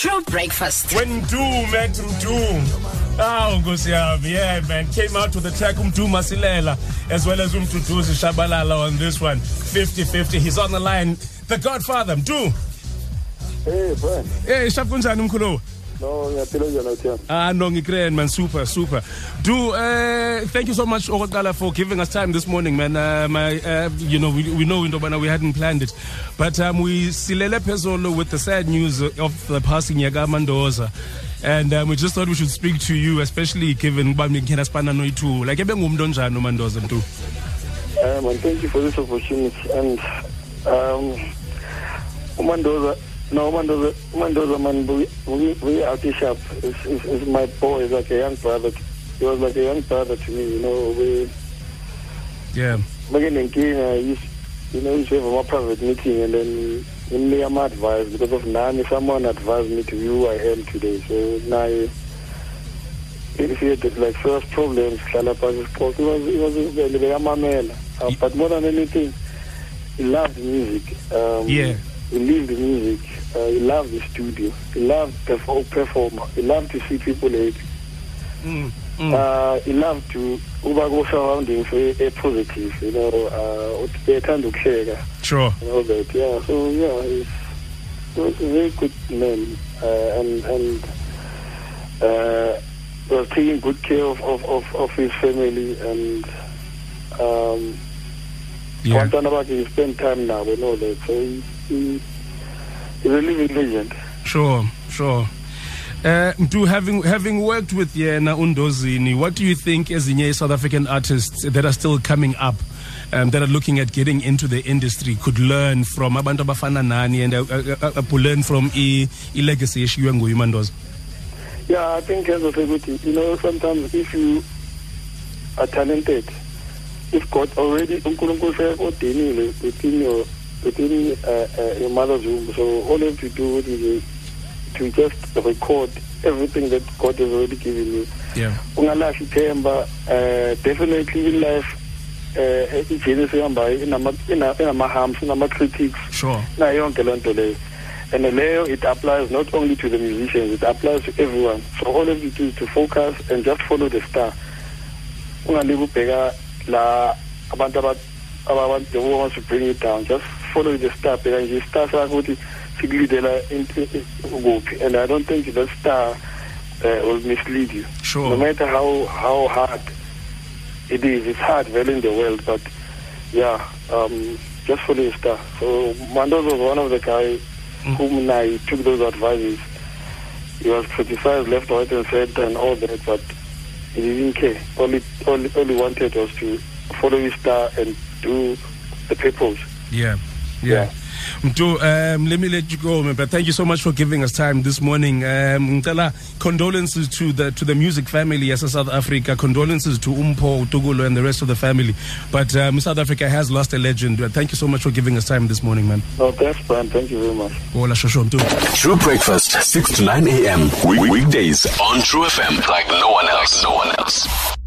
True breakfast. When Doom met Doom. Oh, ah, Nkosi yami, yeah, man. Came out with the track Umdu Masilela as well as Umduduzi Tshabalala on this one. 50-50. He's on the line. The Godfather, Mdu. Hey, Brian. Hey, shap kunjani mkhulu? No, ngiyaphila njani? Ah, no, ngikren man, super, super. Do uh, thank you so much, Okotkala, for giving us time this morning, man. Uh, my, uh, you know, we, we know into we hadn't planned it, but um, we silele phezolo with the sad news of the passing Yaga Mandoza. And um, we just thought we should speak to you, especially given uba ngikhe spana no itu. Like ebe ngumntu onjani uMandoza mntu? Um, and thank you for this opportunity. And um, Umandoza, no, Umandoza, Umandoza, man, we, we, we out sharp. Is, is, is my boy, is like a young brother. He was like a young brother to me, you know. We, Yeah. back in Kenya, I you know, used to have a private meeting and then in me, I'm advised because of Nani, someone advised me to who I am today. So now, if he had like first problems, spoke, he was, he was a Mamela. Uh, but more than anything, he loved music. Um, Yeah. He lived music. Uh, he loved the studio. He loved perform, performer. He loved to see people happy. Mm, mm. Uh, he loved to uba ku-surroundings a positive, you know, uh, uthi ethanda ukuhleka Sure. and all that. Yeah, so yeah, he's, he was a very good man, uh, and and uh, was taking good care of, of, of, of his family and um, Yeah. abantwana bakhe he spent time now and all that. So he, he, he's a living legend. Sure, sure. Uh, Mdu, having having worked with Yena Undozini, what do you think as the South African artists that are still coming up, um, that are looking at getting into the industry, could learn from abantu Bafana nani and uh, uh, uh, uh, learn from i, i legacy eshiywe nguye uMandoza? Yeah, I think as I say, you know, sometimes if you are talented, if God already within your within uh, uh, your mother's womb, so all you have to do is to just record everything that God has already given you. Yeah. ungalahli ithemba uh, definitely in life uh, ijenisi ehambayo inama- ina- inama-harms inama-critics Sure. nayo yonke loo nto leyo and leyo it applies not only to the musicians it applies to everyone so all of you do is to focus and just follow the star ungalike ubheka la abantu aba- aba- they want to bring it down just follow the star bheka nje istar sakho ukuthi sikulidela in- in- kuphi and i don't think that star uh, will mislead you Sure. no matter how how hard it is it's hard well in the world but yeah um just follow the star so mandoza was one of the guys Mm. whom I took those advices he was criticized left right and center and all that but he didn't care all he, all, all he wanted was to follow his star and do the purpose Yeah. Yeah. Mdu, um, let me let you go, man, but thank you so much for giving us time this morning. Um, ngicela condolences to the to the music family as yes, South Africa. Condolences to Umpo, Tugulo, and the rest of the family. But um, South Africa has lost a legend. Thank you so much for giving us time this morning, man. no thanks Brian thank you very much Hola, shosho, True Breakfast, 6 to 9 a.m. Week- weekdays on Tru FM like no one else. No one else.